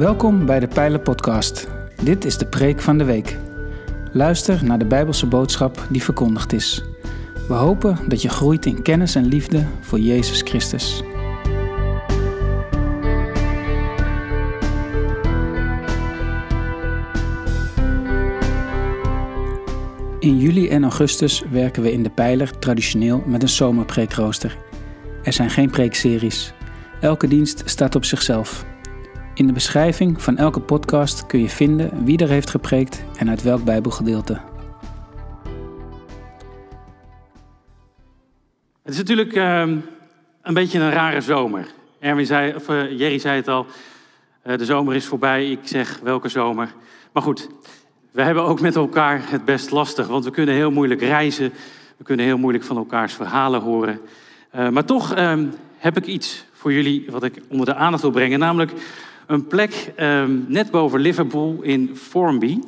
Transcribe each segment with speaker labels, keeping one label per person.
Speaker 1: Welkom bij de Pijlen Podcast. Dit is de preek van de week. Luister naar de Bijbelse boodschap die verkondigd is. We hopen dat je groeit in kennis en liefde voor Jezus Christus. In juli en augustus werken we in de Pijler traditioneel met een zomerpreekrooster. Er zijn geen preekseries. Elke dienst staat op zichzelf. In de beschrijving van elke podcast kun je vinden wie er heeft gepreekt en uit welk Bijbelgedeelte.
Speaker 2: Het is natuurlijk ehm, een beetje een rare zomer. Erwin zei, of, uh, Jerry zei het al, uh, de zomer is voorbij. Ik zeg welke zomer. Maar goed, we hebben ook met elkaar het best lastig, want we kunnen heel moeilijk reizen. We kunnen heel moeilijk van elkaars verhalen horen. Uh, maar toch ehm, heb ik iets voor jullie wat ik onder de aandacht wil brengen, namelijk een plek um, net boven Liverpool in Formby.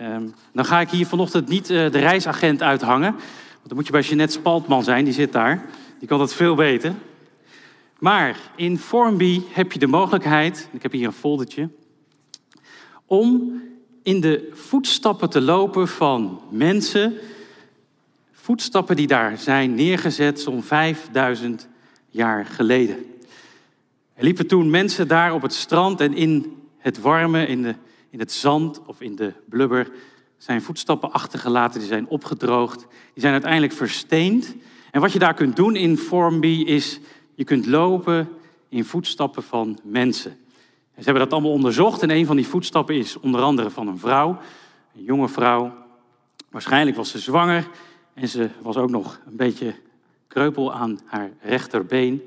Speaker 2: Um, dan ga ik hier vanochtend niet uh, de reisagent uithangen. Want dan moet je bij Jeanette Spaltman zijn, die zit daar. Die kan dat veel beter. Maar in Formby heb je de mogelijkheid, ik heb hier een foldertje, om in de voetstappen te lopen van mensen, voetstappen die daar zijn neergezet zo'n 5000 jaar geleden. Er liepen toen mensen daar op het strand en in het warme, in, de, in het zand of in de blubber zijn voetstappen achtergelaten, die zijn opgedroogd, die zijn uiteindelijk versteend. En wat je daar kunt doen in Formby is, je kunt lopen in voetstappen van mensen. En ze hebben dat allemaal onderzocht en een van die voetstappen is onder andere van een vrouw, een jonge vrouw. Waarschijnlijk was ze zwanger en ze was ook nog een beetje kreupel aan haar rechterbeen.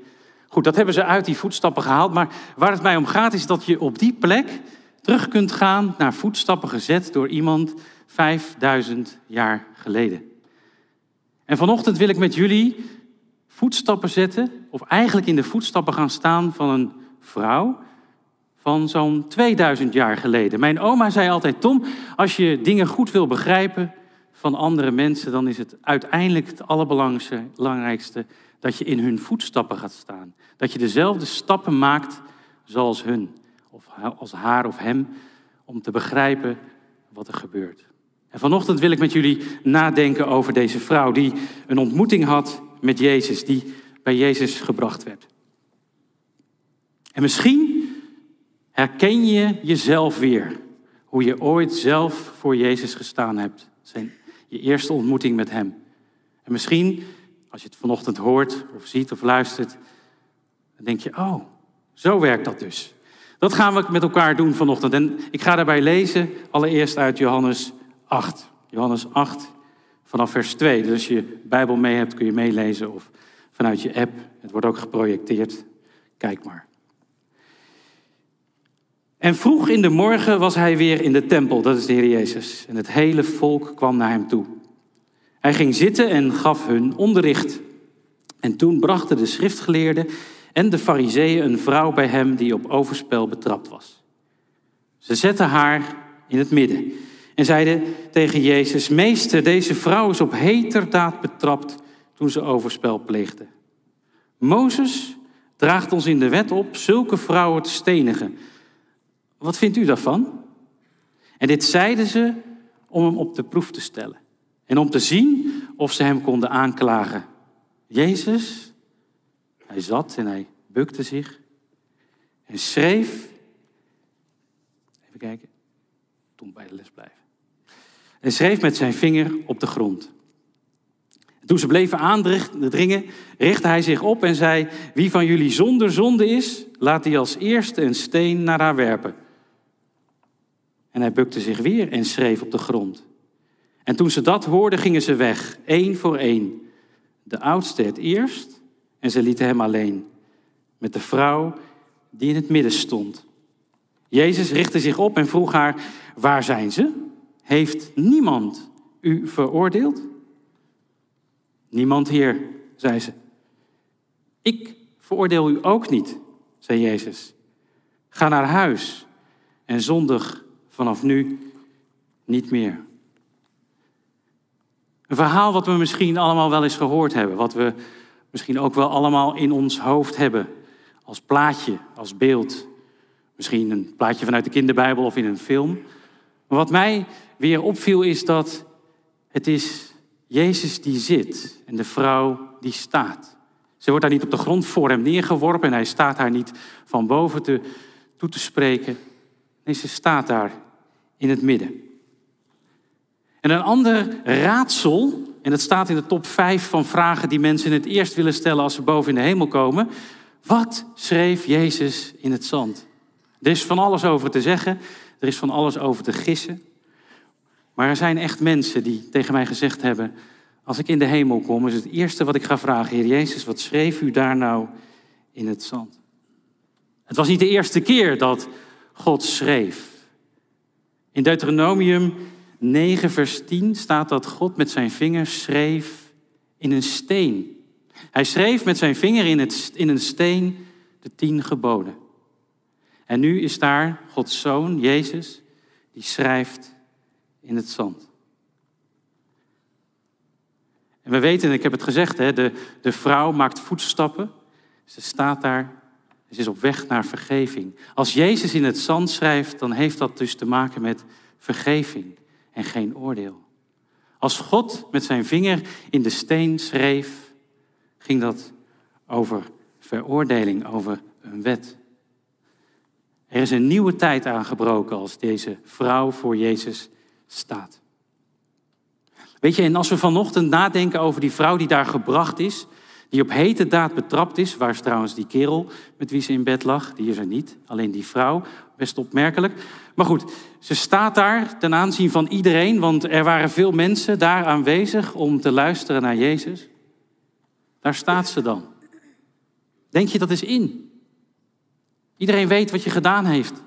Speaker 2: Goed, dat hebben ze uit die voetstappen gehaald. Maar waar het mij om gaat is dat je op die plek terug kunt gaan naar voetstappen gezet door iemand 5000 jaar geleden. En vanochtend wil ik met jullie voetstappen zetten, of eigenlijk in de voetstappen gaan staan van een vrouw van zo'n 2000 jaar geleden. Mijn oma zei altijd, Tom, als je dingen goed wil begrijpen van andere mensen, dan is het uiteindelijk het allerbelangrijkste dat je in hun voetstappen gaat staan. Dat je dezelfde stappen maakt zoals hun, of als haar of hem, om te begrijpen wat er gebeurt. En vanochtend wil ik met jullie nadenken over deze vrouw die een ontmoeting had met Jezus, die bij Jezus gebracht werd. En misschien herken je jezelf weer, hoe je ooit zelf voor Jezus gestaan hebt, zijn je eerste ontmoeting met Hem. En misschien als je het vanochtend hoort of ziet of luistert, dan denk je, oh, zo werkt dat dus. Dat gaan we met elkaar doen vanochtend. En ik ga daarbij lezen allereerst uit Johannes 8. Johannes 8 vanaf vers 2. Dus als je Bijbel mee hebt, kun je meelezen of vanuit je app. Het wordt ook geprojecteerd. Kijk maar. En vroeg in de morgen was hij weer in de tempel, dat is de Heer Jezus. En het hele volk kwam naar hem toe. Hij ging zitten en gaf hun onderricht. En toen brachten de schriftgeleerden en de fariseeën een vrouw bij hem die op overspel betrapt was. Ze zetten haar in het midden en zeiden tegen Jezus, meester, deze vrouw is op heterdaad betrapt toen ze overspel pleegde. Mozes draagt ons in de wet op zulke vrouwen te stenigen. Wat vindt u daarvan? En dit zeiden ze om hem op de proef te stellen. En om te zien of ze hem konden aanklagen. Jezus, hij zat en hij bukte zich en schreef. Even kijken, toen bij de les blijven. En schreef met zijn vinger op de grond. toen ze bleven aandringen, richtte hij zich op en zei: Wie van jullie zonder zonde is, laat die als eerste een steen naar haar werpen. En hij bukte zich weer en schreef op de grond. En toen ze dat hoorden, gingen ze weg, één voor één. De oudste het eerst en ze lieten hem alleen. Met de vrouw die in het midden stond. Jezus richtte zich op en vroeg haar, waar zijn ze? Heeft niemand u veroordeeld? Niemand, Heer, zei ze. Ik veroordeel u ook niet, zei Jezus. Ga naar huis en zondig vanaf nu niet meer. Een verhaal wat we misschien allemaal wel eens gehoord hebben. Wat we misschien ook wel allemaal in ons hoofd hebben. Als plaatje, als beeld. Misschien een plaatje vanuit de kinderbijbel of in een film. Maar wat mij weer opviel is dat het is Jezus die zit en de vrouw die staat. Ze wordt daar niet op de grond voor hem neergeworpen en hij staat haar niet van boven te, toe te spreken. Nee, ze staat daar in het midden. En een ander raadsel, en dat staat in de top 5 van vragen die mensen het eerst willen stellen als ze boven in de hemel komen. Wat schreef Jezus in het zand? Er is van alles over te zeggen, er is van alles over te gissen. Maar er zijn echt mensen die tegen mij gezegd hebben: Als ik in de hemel kom, is het eerste wat ik ga vragen: Heer Jezus, wat schreef u daar nou in het zand? Het was niet de eerste keer dat God schreef. In Deuteronomium 9, vers 10 staat dat God met zijn vinger schreef in een steen. Hij schreef met zijn vinger in, het, in een steen de tien geboden. En nu is daar Gods zoon, Jezus, die schrijft in het zand. En we weten, ik heb het gezegd, hè, de, de vrouw maakt voetstappen. Ze staat daar, ze is op weg naar vergeving. Als Jezus in het zand schrijft, dan heeft dat dus te maken met vergeving en geen oordeel. Als God met zijn vinger in de steen schreef, ging dat over veroordeling, over een wet. Er is een nieuwe tijd aangebroken als deze vrouw voor Jezus staat. Weet je, en als we vanochtend nadenken over die vrouw die daar gebracht is, die op hete daad betrapt is, waar is trouwens die kerel met wie ze in bed lag, die is er niet, alleen die vrouw, best opmerkelijk. Maar goed, ze staat daar ten aanzien van iedereen, want er waren veel mensen daar aanwezig om te luisteren naar Jezus. Daar staat ze dan. Denk je dat is in? Iedereen weet wat je gedaan heeft,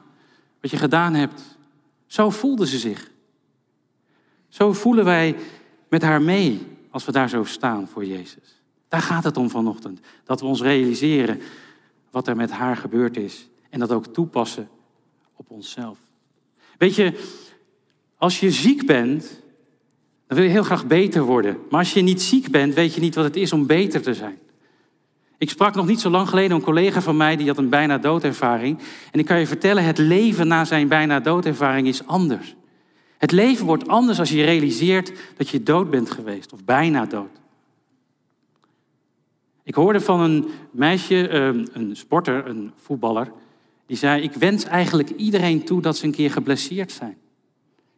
Speaker 2: wat je gedaan hebt. Zo voelde ze zich. Zo voelen wij met haar mee als we daar zo staan voor Jezus. Daar gaat het om vanochtend. Dat we ons realiseren wat er met haar gebeurd is. En dat ook toepassen op onszelf. Weet je, als je ziek bent, dan wil je heel graag beter worden. Maar als je niet ziek bent, weet je niet wat het is om beter te zijn. Ik sprak nog niet zo lang geleden een collega van mij die had een bijna doodervaring. En ik kan je vertellen, het leven na zijn bijna doodervaring is anders. Het leven wordt anders als je realiseert dat je dood bent geweest of bijna dood. Ik hoorde van een meisje, ehm, een sporter, een voetballer, die zei: Ik wens eigenlijk iedereen toe dat ze een keer geblesseerd zijn.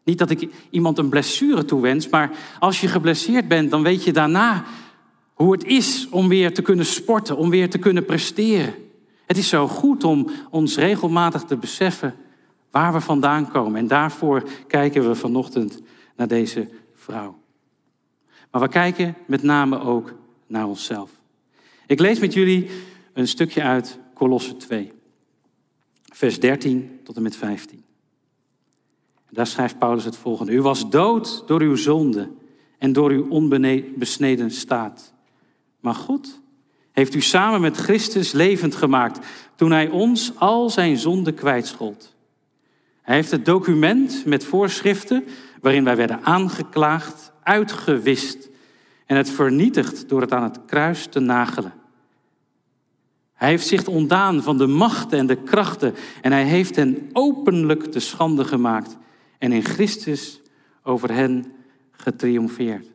Speaker 2: Niet dat ik iemand een blessure toewens, maar als je geblesseerd bent, dan weet je daarna hoe het is om weer te kunnen sporten, om weer te kunnen presteren. Het is zo goed om ons regelmatig te beseffen waar we vandaan komen. En daarvoor kijken we vanochtend naar deze vrouw. Maar we kijken met name ook naar onszelf. Ik lees met jullie een stukje uit Kolosse 2, vers 13 tot en met 15. Daar schrijft Paulus het volgende. U was dood door uw zonde en door uw onbesneden staat. Maar God heeft u samen met Christus levend gemaakt toen hij ons al zijn zonde kwijtschold. Hij heeft het document met voorschriften waarin wij werden aangeklaagd, uitgewist en het vernietigd door het aan het kruis te nagelen. Hij heeft zich ontdaan van de machten en de krachten en hij heeft hen openlijk te schande gemaakt en in Christus over hen getriomfeerd.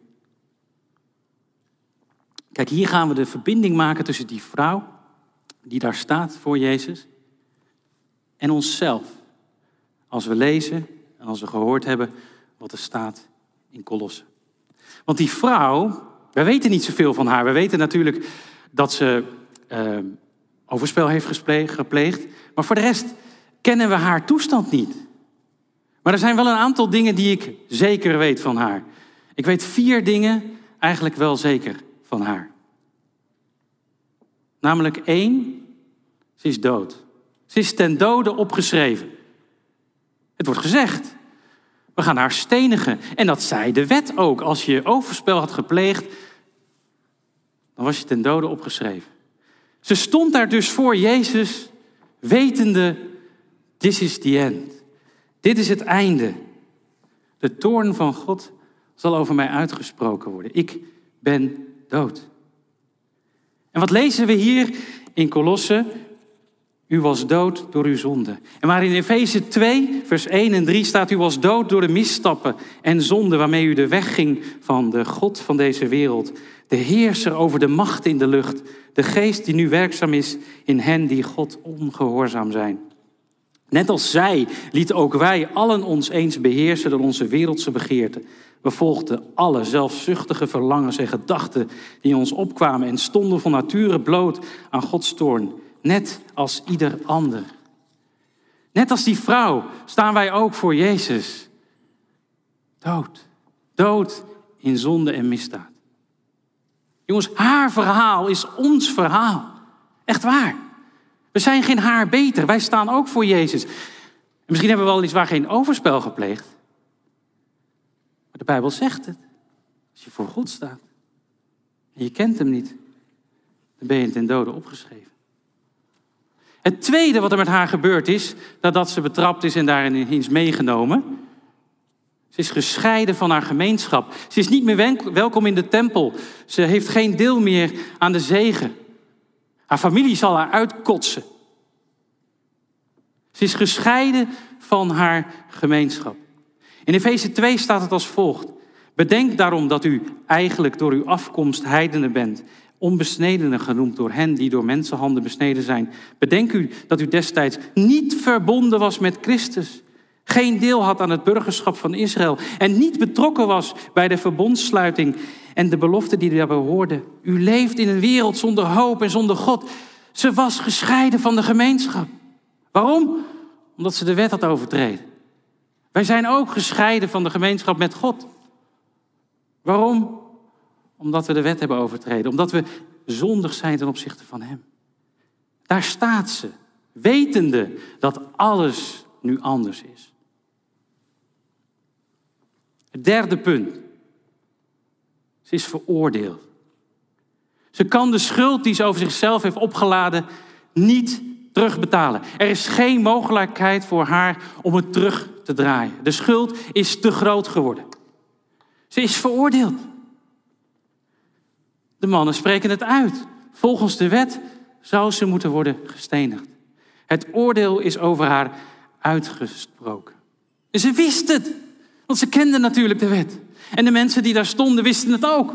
Speaker 2: Kijk, hier gaan we de verbinding maken tussen die vrouw die daar staat voor Jezus en onszelf. Als we lezen en als we gehoord hebben wat er staat in Kolossen. Want die vrouw, wij weten niet zoveel van haar. We weten natuurlijk dat ze uh, overspel heeft gepleegd. Maar voor de rest kennen we haar toestand niet. Maar er zijn wel een aantal dingen die ik zeker weet van haar. Ik weet vier dingen eigenlijk wel zeker van haar. Namelijk één, ze is dood. Ze is ten dode opgeschreven. Het wordt gezegd, we gaan haar stenigen. En dat zei de wet ook. Als je overspel had gepleegd, dan was je ten dode opgeschreven. Ze stond daar dus voor Jezus, wetende, this is the end. Dit is het einde. De toorn van God zal over mij uitgesproken worden. Ik ben dood. En wat lezen we hier in Kolossen? U was dood door uw zonde. En waar in Efeze 2, vers 1 en 3 staat: U was dood door de misstappen en zonde waarmee u de weg ging van de God van deze wereld. De heerser over de macht in de lucht. De geest die nu werkzaam is in hen die God ongehoorzaam zijn. Net als zij lieten ook wij allen ons eens beheersen door onze wereldse begeerten. We volgden alle zelfzuchtige verlangens en gedachten die ons opkwamen en stonden van nature bloot aan Gods toorn, net als ieder ander. Net als die vrouw staan wij ook voor Jezus. Dood. Dood in zonde en misdaad. Jongens, haar verhaal is ons verhaal. Echt waar. We zijn geen haar beter. Wij staan ook voor Jezus. En misschien hebben we wel iets waar geen overspel gepleegd. Maar de Bijbel zegt het. Als je voor God staat en je kent hem niet, dan ben je ten dode opgeschreven. Het tweede wat er met haar gebeurd is, nadat ze betrapt is en daarin is meegenomen, ze is gescheiden van haar gemeenschap. Ze is niet meer welkom in de tempel. Ze heeft geen deel meer aan de zegen. Haar familie zal haar uitkotsen. Ze is gescheiden van haar gemeenschap. In Efeze 2 staat het als volgt. Bedenk daarom dat u eigenlijk door uw afkomst heidenen bent, onbesnedenen genoemd door hen die door mensenhanden besneden zijn. Bedenk u dat u destijds niet verbonden was met Christus geen deel had aan het burgerschap van Israël en niet betrokken was bij de verbondssluiting en de belofte die daarbij hoorde. U leeft in een wereld zonder hoop en zonder God. Ze was gescheiden van de gemeenschap. Waarom? Omdat ze de wet had overtreden. Wij zijn ook gescheiden van de gemeenschap met God. Waarom? Omdat we de wet hebben overtreden. Omdat we zondig zijn ten opzichte van Hem. Daar staat ze, wetende dat alles nu anders is. Het derde punt. Ze is veroordeeld. Ze kan de schuld die ze over zichzelf heeft opgeladen niet terugbetalen. Er is geen mogelijkheid voor haar om het terug te draaien. De schuld is te groot geworden. Ze is veroordeeld. De mannen spreken het uit. Volgens de wet zou ze moeten worden gestenigd. Het oordeel is over haar uitgesproken. En ze wist het. Want ze kenden natuurlijk de wet. En de mensen die daar stonden wisten het ook.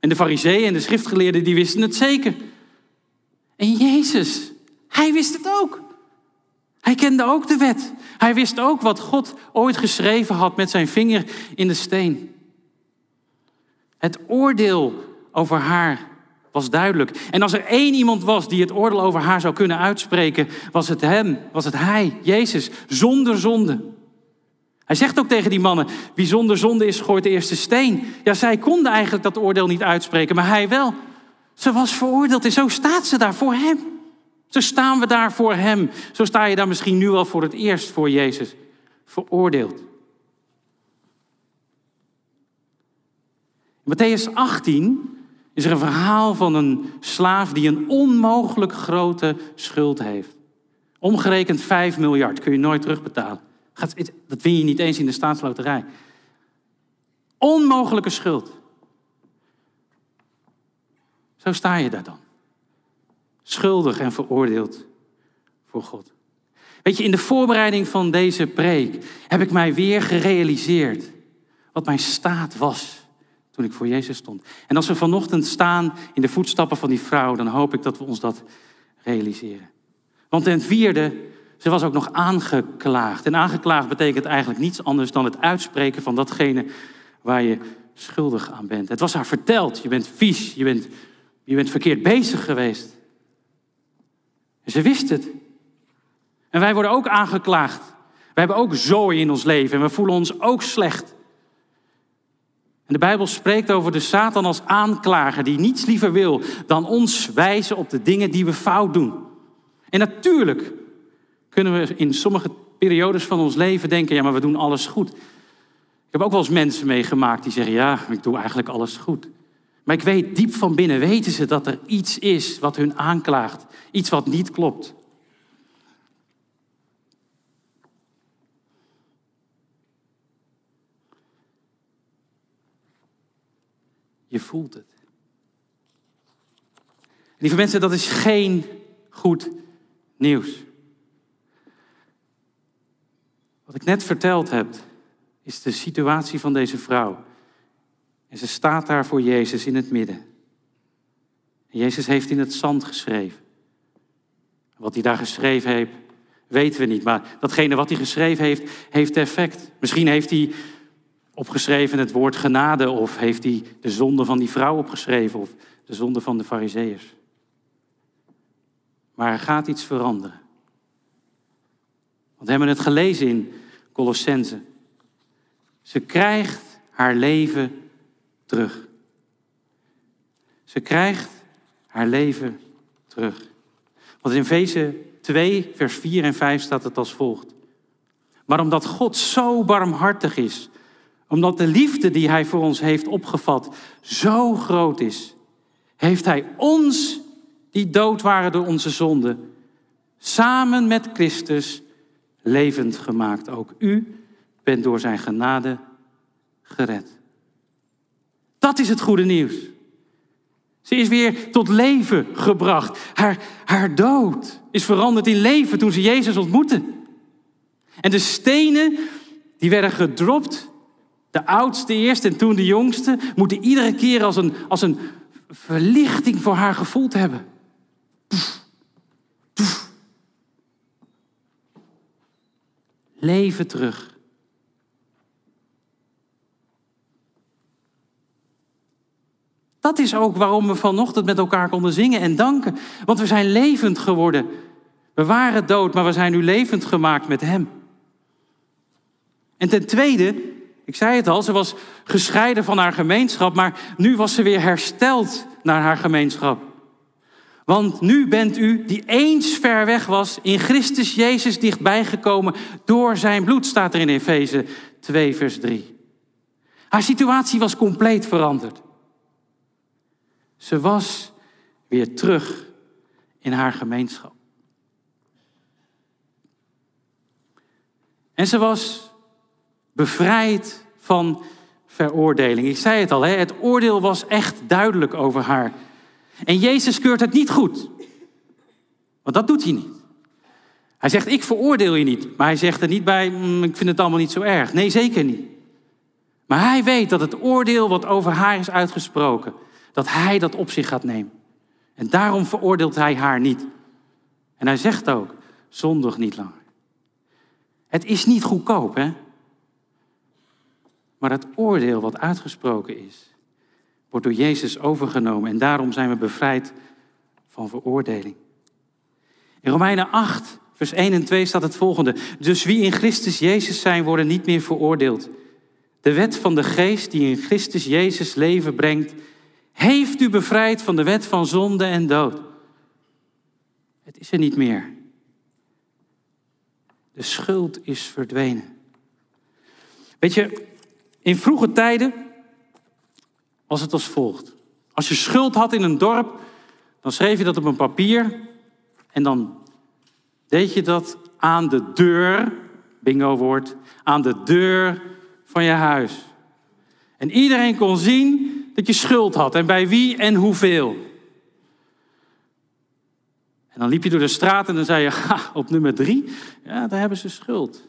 Speaker 2: En de fariseeën en de schriftgeleerden die wisten het zeker. En Jezus, hij wist het ook. Hij kende ook de wet. Hij wist ook wat God ooit geschreven had met zijn vinger in de steen. Het oordeel over haar was duidelijk. En als er één iemand was die het oordeel over haar zou kunnen uitspreken, was het hem, was het hij, Jezus, zonder zonde. Hij zegt ook tegen die mannen, wie zonder zonde is, gooit de eerste steen. Ja, zij konden eigenlijk dat oordeel niet uitspreken, maar hij wel. Ze was veroordeeld en zo staat ze daar voor hem. Zo staan we daar voor hem. Zo sta je daar misschien nu wel voor het eerst voor Jezus. Veroordeeld. In Matthäus 18 is er een verhaal van een slaaf die een onmogelijk grote schuld heeft. Omgerekend 5 miljard kun je nooit terugbetalen dat win je niet eens in de staatsloterij. Onmogelijke schuld. Zo sta je daar dan. Schuldig en veroordeeld voor God. Weet je, in de voorbereiding van deze preek heb ik mij weer gerealiseerd wat mijn staat was toen ik voor Jezus stond. En als we vanochtend staan in de voetstappen van die vrouw, dan hoop ik dat we ons dat realiseren. Want ten vierde ze was ook nog aangeklaagd. En aangeklaagd betekent eigenlijk niets anders dan het uitspreken van datgene waar je schuldig aan bent. Het was haar verteld. Je bent vies, je bent, je bent verkeerd bezig geweest. Ze wist het. En wij worden ook aangeklaagd. We hebben ook zooi in ons leven en we voelen ons ook slecht. En de Bijbel spreekt over de Satan als aanklager die niets liever wil dan ons wijzen op de dingen die we fout doen. En natuurlijk kunnen we in sommige periodes van ons leven denken, ja, maar we doen alles goed. Ik heb ook wel eens mensen meegemaakt die zeggen, ja, ik doe eigenlijk alles goed. Maar ik weet, diep van binnen weten ze dat er iets is wat hun aanklaagt. Iets wat niet klopt. Je voelt het. Lieve mensen, dat is geen goed nieuws. Wat ik net verteld heb, is de situatie van deze vrouw. En ze staat daar voor Jezus in het midden. En Jezus heeft in het zand geschreven. Wat hij daar geschreven heeft, weten we niet. Maar datgene wat hij geschreven heeft, heeft effect. Misschien heeft hij opgeschreven het woord genade, of heeft hij de zonde van die vrouw opgeschreven, of de zonde van de Fariseërs. Maar er gaat iets veranderen. Want we hebben het gelezen in Colossense. Ze krijgt haar leven terug. Ze krijgt haar leven terug. Want in Efeze 2, vers 4 en 5 staat het als volgt. Maar omdat God zo barmhartig is, omdat de liefde die Hij voor ons heeft opgevat zo groot is, heeft Hij ons, die dood waren door onze zonden, samen met Christus levend gemaakt. Ook u bent door Zijn genade gered. Dat is het goede nieuws. Ze is weer tot leven gebracht. Haar, haar dood is veranderd in leven toen ze Jezus ontmoette. En de stenen die werden gedropt, de oudste eerst en toen de jongste, moeten iedere keer als een, als een verlichting voor haar gevoeld hebben. Leven terug. Dat is ook waarom we vanochtend met elkaar konden zingen en danken. Want we zijn levend geworden. We waren dood, maar we zijn nu levend gemaakt met Hem. En ten tweede, ik zei het al, ze was gescheiden van haar gemeenschap, maar nu was ze weer hersteld naar haar gemeenschap. Want nu bent u, die eens ver weg was, in Christus Jezus dichtbij gekomen door zijn bloed, staat er in Efeze 2, vers 3. Haar situatie was compleet veranderd. Ze was weer terug in haar gemeenschap. En ze was bevrijd van veroordeling. Ik zei het al, het oordeel was echt duidelijk over haar. En Jezus keurt het niet goed. Want dat doet hij niet. Hij zegt, ik veroordeel je niet. Maar hij zegt er niet bij, mm, ik vind het allemaal niet zo erg. Nee, zeker niet. Maar hij weet dat het oordeel wat over haar is uitgesproken, dat hij dat op zich gaat nemen. En daarom veroordeelt hij haar niet. En hij zegt ook, zondig niet langer. Het is niet goedkoop, hè? Maar het oordeel wat uitgesproken is, wordt door Jezus overgenomen. En daarom zijn we bevrijd van veroordeling. In Romeinen 8, vers 1 en 2 staat het volgende. Dus wie in Christus Jezus zijn, worden niet meer veroordeeld. De wet van de geest die in Christus Jezus leven brengt, heeft u bevrijd van de wet van zonde en dood. Het is er niet meer. De schuld is verdwenen. Weet je, in vroege tijden was het als volgt. Als je schuld had in een dorp, dan schreef je dat op een papier en dan deed je dat aan de deur, bingo woord, aan de deur van je huis. En iedereen kon zien dat je schuld had en bij wie en hoeveel. En dan liep je door de straat en dan zei je, ha, op nummer drie, ja, daar hebben ze schuld.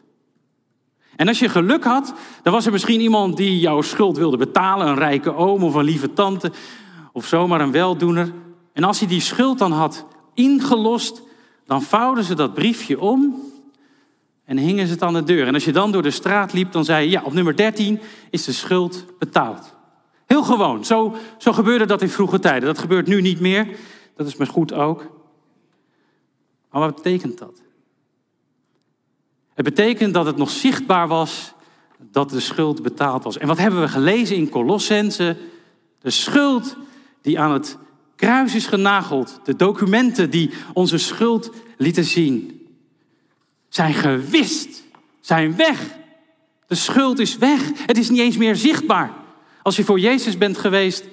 Speaker 2: En als je geluk had, dan was er misschien iemand die jouw schuld wilde betalen, een rijke oom of een lieve tante, of zomaar een weldoener. En als hij die schuld dan had ingelost, dan vouwden ze dat briefje om en hingen ze het aan de deur. En als je dan door de straat liep, dan zei je, ja, op nummer 13 is de schuld betaald. Heel gewoon. Zo, zo gebeurde dat in vroege tijden. Dat gebeurt nu niet meer. Dat is maar goed ook. Maar wat betekent dat? Het betekent dat het nog zichtbaar was dat de schuld betaald was. En wat hebben we gelezen in Colossense? De schuld die aan het kruis is genageld. De documenten die onze schuld lieten zien. Zijn gewist. Zijn weg. De schuld is weg. Het is niet eens meer zichtbaar. Als je voor Jezus bent geweest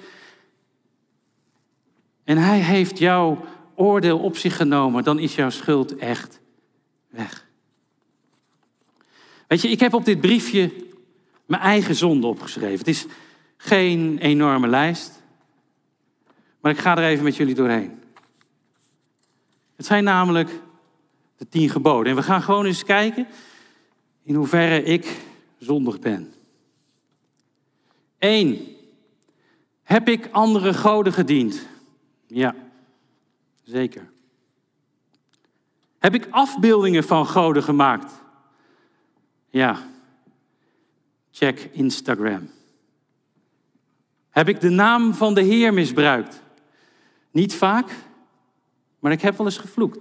Speaker 2: en Hij heeft jouw oordeel op zich genomen, dan is jouw schuld echt weg. Weet je, ik heb op dit briefje mijn eigen zonde opgeschreven. Het is geen enorme lijst, maar ik ga er even met jullie doorheen. Het zijn namelijk De tien geboden. En we gaan gewoon eens kijken in hoeverre ik zondig ben. Eén. Heb ik andere goden gediend? Ja, zeker. Heb ik afbeeldingen van goden gemaakt? Ja. Check Instagram. Heb ik de naam van de Heer misbruikt? Niet vaak, maar ik heb wel eens gevloekt.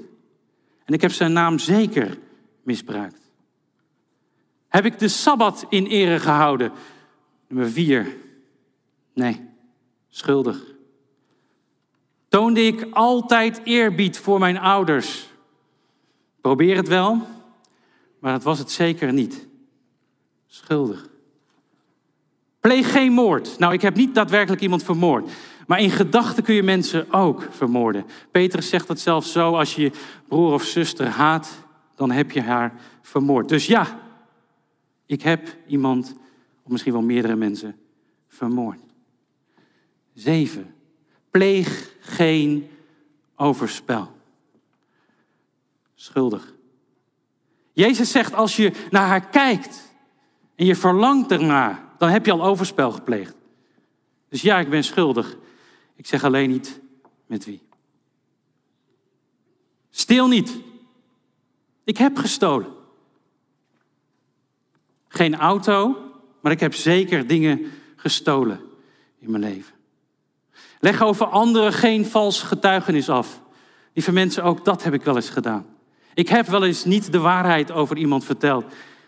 Speaker 2: En ik heb zijn naam zeker misbruikt. Heb ik de Sabbat in ere gehouden? Nummer vier. Nee, schuldig. Toonde ik altijd eerbied voor mijn ouders? Probeer het wel, maar dat was het zeker niet. Schuldig. Pleeg geen moord. Nou, ik heb niet daadwerkelijk iemand vermoord. Maar in gedachten kun je mensen ook vermoorden. Petrus zegt dat zelfs zo: als je je broer of zuster haat, dan heb je haar vermoord. Dus ja, ik heb iemand, of misschien wel meerdere mensen, vermoord. Zeven. Pleeg geen overspel. Schuldig. Jezus zegt: als je naar haar kijkt en je verlangt ernaar, dan heb je al overspel gepleegd. Dus ja, ik ben schuldig. Ik zeg alleen niet met wie. Stil niet. Ik heb gestolen. Geen auto, maar ik heb zeker dingen gestolen in mijn leven. Leg over anderen geen vals getuigenis af. Lieve mensen, ook dat heb ik wel eens gedaan. Ik heb wel eens niet de waarheid over iemand verteld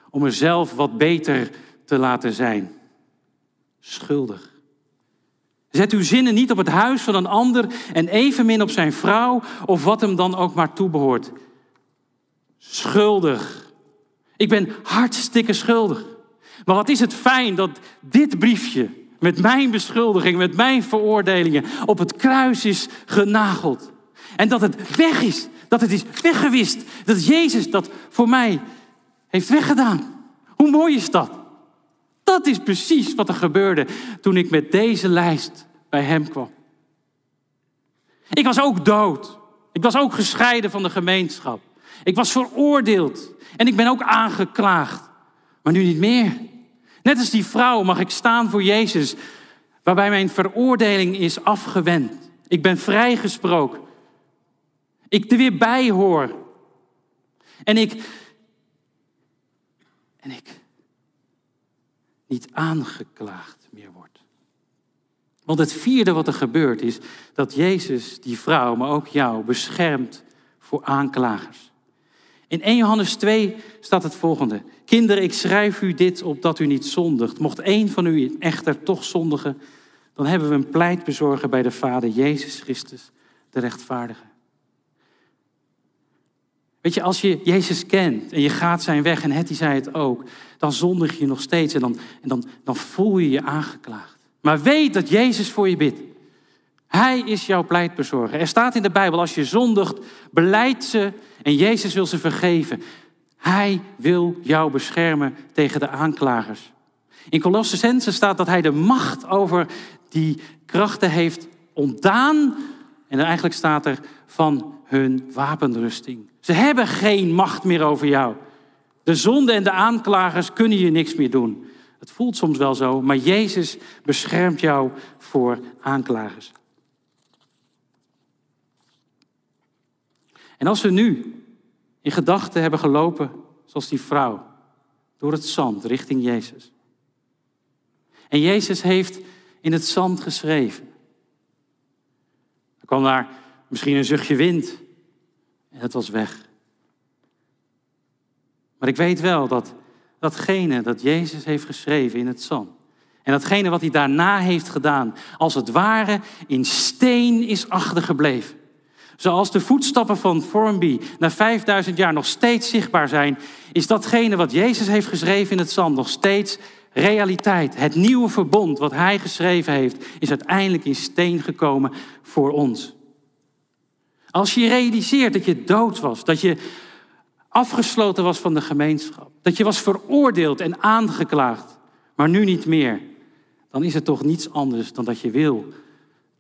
Speaker 2: om er zelf wat beter te laten zijn. Schuldig. Zet uw zinnen niet op het huis van een ander en evenmin op zijn vrouw of wat hem dan ook maar toebehoort. Schuldig. Ik ben hartstikke schuldig. Maar wat is het fijn dat dit briefje met mijn beschuldiging, met mijn veroordelingen op het kruis is genageld. En dat het weg is, dat het is weggewist, dat Jezus dat voor mij heeft weggedaan. Hoe mooi is dat? Dat is precies wat er gebeurde toen ik met deze lijst bij hem kwam. Ik was ook dood. Ik was ook gescheiden van de gemeenschap. Ik was veroordeeld en ik ben ook aangeklaagd. Maar nu niet meer. Net als die vrouw mag ik staan voor Jezus, waarbij mijn veroordeling is afgewend. Ik ben vrijgesproken. Ik er weer bij hoor. En ik. En ik. Niet aangeklaagd meer word. Want het vierde wat er gebeurt is dat Jezus die vrouw, maar ook jou, beschermt voor aanklagers. In 1 Johannes 2 staat het volgende. Kinderen, ik schrijf u dit opdat u niet zondigt. Mocht één van u echter toch zondigen, dan hebben we een pleitbezorger bij de Vader, Jezus Christus, de rechtvaardige. Weet je, als je Jezus kent en je gaat zijn weg, en Hetty zei het ook, dan zondig je nog steeds en, dan, en dan, dan voel je je aangeklaagd. Maar weet dat Jezus voor je bidt. Hij is jouw pleitbezorger. Er staat in de Bijbel, als je zondigt, beleid ze en Jezus wil ze vergeven. Hij wil jou beschermen tegen de aanklagers. In Colossense staat dat hij de macht over die krachten heeft ontdaan. En eigenlijk staat er van hun wapenrusting. Ze hebben geen macht meer over jou. De zonde en de aanklagers kunnen je niks meer doen. Het voelt soms wel zo, maar Jezus beschermt jou voor aanklagers. En als we nu in gedachten hebben gelopen, zoals die vrouw, door het zand richting Jezus. En Jezus heeft in het zand geschreven. Er kwam daar misschien een zuchtje wind en het was weg. Maar ik weet wel dat datgene dat Jezus heeft geschreven in het zand. En datgene wat hij daarna heeft gedaan, als het ware in steen is achtergebleven. Zoals de voetstappen van Formby na 5000 jaar nog steeds zichtbaar zijn, is datgene wat Jezus heeft geschreven in het zand nog steeds realiteit. Het nieuwe verbond wat hij geschreven heeft, is uiteindelijk in steen gekomen voor ons. Als je realiseert dat je dood was, dat je afgesloten was van de gemeenschap, dat je was veroordeeld en aangeklaagd, maar nu niet meer, dan is het toch niets anders dan dat je wil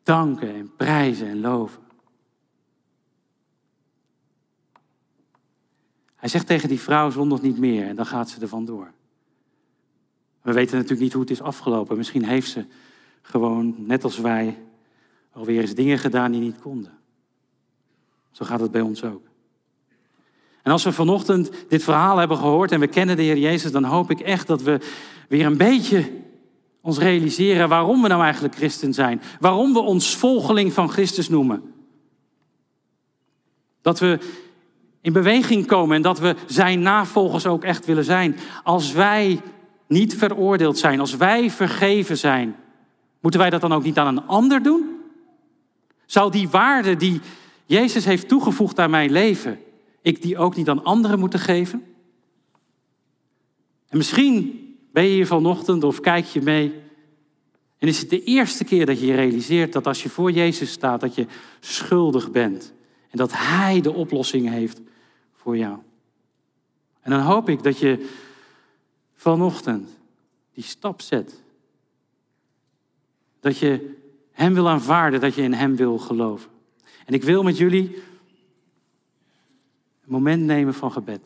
Speaker 2: danken en prijzen en loven. Hij zegt tegen die vrouw zondag niet meer en dan gaat ze er vandoor. We weten natuurlijk niet hoe het is afgelopen. Misschien heeft ze gewoon, net als wij, alweer eens dingen gedaan die niet konden. Zo gaat het bij ons ook. En als we vanochtend dit verhaal hebben gehoord en we kennen de Heer Jezus, dan hoop ik echt dat we weer een beetje ons realiseren waarom we nou eigenlijk christen zijn. Waarom we ons volgeling van Christus noemen. Dat we in beweging komen en dat we zijn navolgers ook echt willen zijn. Als wij niet veroordeeld zijn, als wij vergeven zijn, moeten wij dat dan ook niet aan een ander doen? Zou die waarde die Jezus heeft toegevoegd aan mijn leven, ik die ook niet aan anderen moeten geven? En misschien ben je hier vanochtend of kijk je mee en is het de eerste keer dat je je realiseert dat als je voor Jezus staat, dat je schuldig bent en dat Hij de oplossing heeft voor jou. En dan hoop ik dat je vanochtend die stap zet. Dat je Hem wil aanvaarden, dat je in Hem wil geloven. En ik wil met jullie een moment nemen van gebed.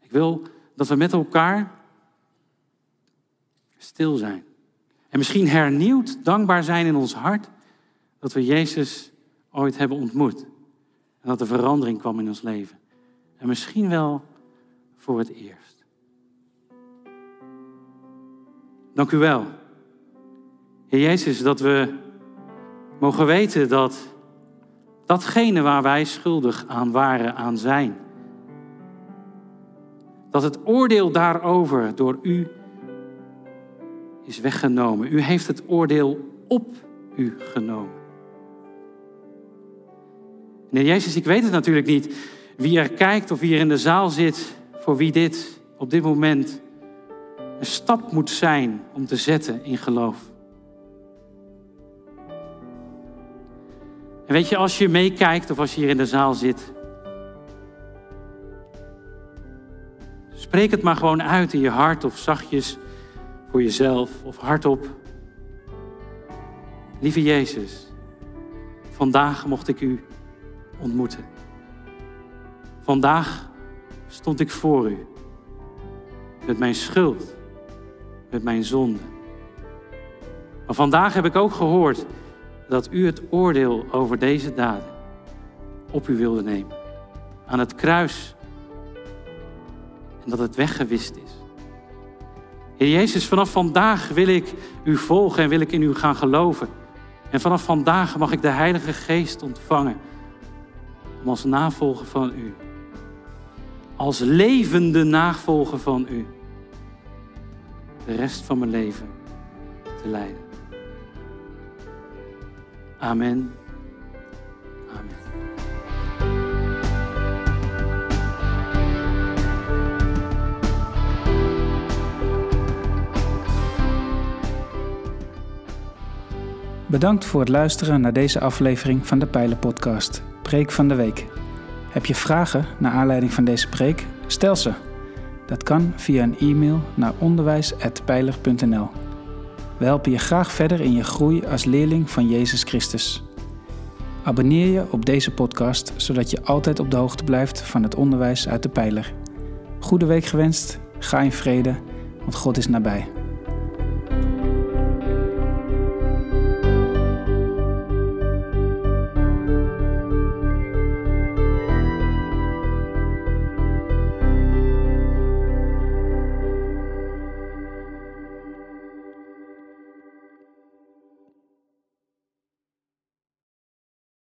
Speaker 2: Ik wil dat we met elkaar stil zijn. En misschien hernieuwd dankbaar zijn in ons hart dat we Jezus ooit hebben ontmoet. En dat er verandering kwam in ons leven. En misschien wel voor het eerst. Dank u wel. Heer Jezus, dat we mogen weten dat datgene waar wij schuldig aan waren, aan zijn, dat het oordeel daarover door u is weggenomen. U heeft het oordeel op u genomen. Nee, Jezus, ik weet het natuurlijk niet wie er kijkt of wie er in de zaal zit, voor wie dit op dit moment een stap moet zijn om te zetten in geloof. En weet je, als je meekijkt of als je hier in de zaal zit, spreek het maar gewoon uit in je hart of zachtjes voor jezelf of hardop. Lieve Jezus, vandaag mocht ik u ontmoeten. Vandaag stond ik voor u met mijn schuld, met mijn zonde. Maar vandaag heb ik ook gehoord dat u het oordeel over deze daden op u wilde nemen. Aan het kruis. En dat het weggewist is. Heer Jezus, vanaf vandaag wil ik u volgen en wil ik in u gaan geloven. En vanaf vandaag mag ik de Heilige Geest ontvangen om als navolger van u, als levende navolger van u, de rest van mijn leven te leiden. Amen.
Speaker 1: Bedankt voor het luisteren naar deze aflevering van de Pijlen Podcast, Preek van de Week. Heb je vragen naar aanleiding van deze preek? Stel ze. Dat kan via een e-mail naar onderwijs.pijler.nl. We helpen je graag verder in je groei als leerling van Jezus Christus. Abonneer je op deze podcast, zodat je altijd op de hoogte blijft van het onderwijs uit de Pijler. Goede week gewenst, ga in vrede, want God is nabij.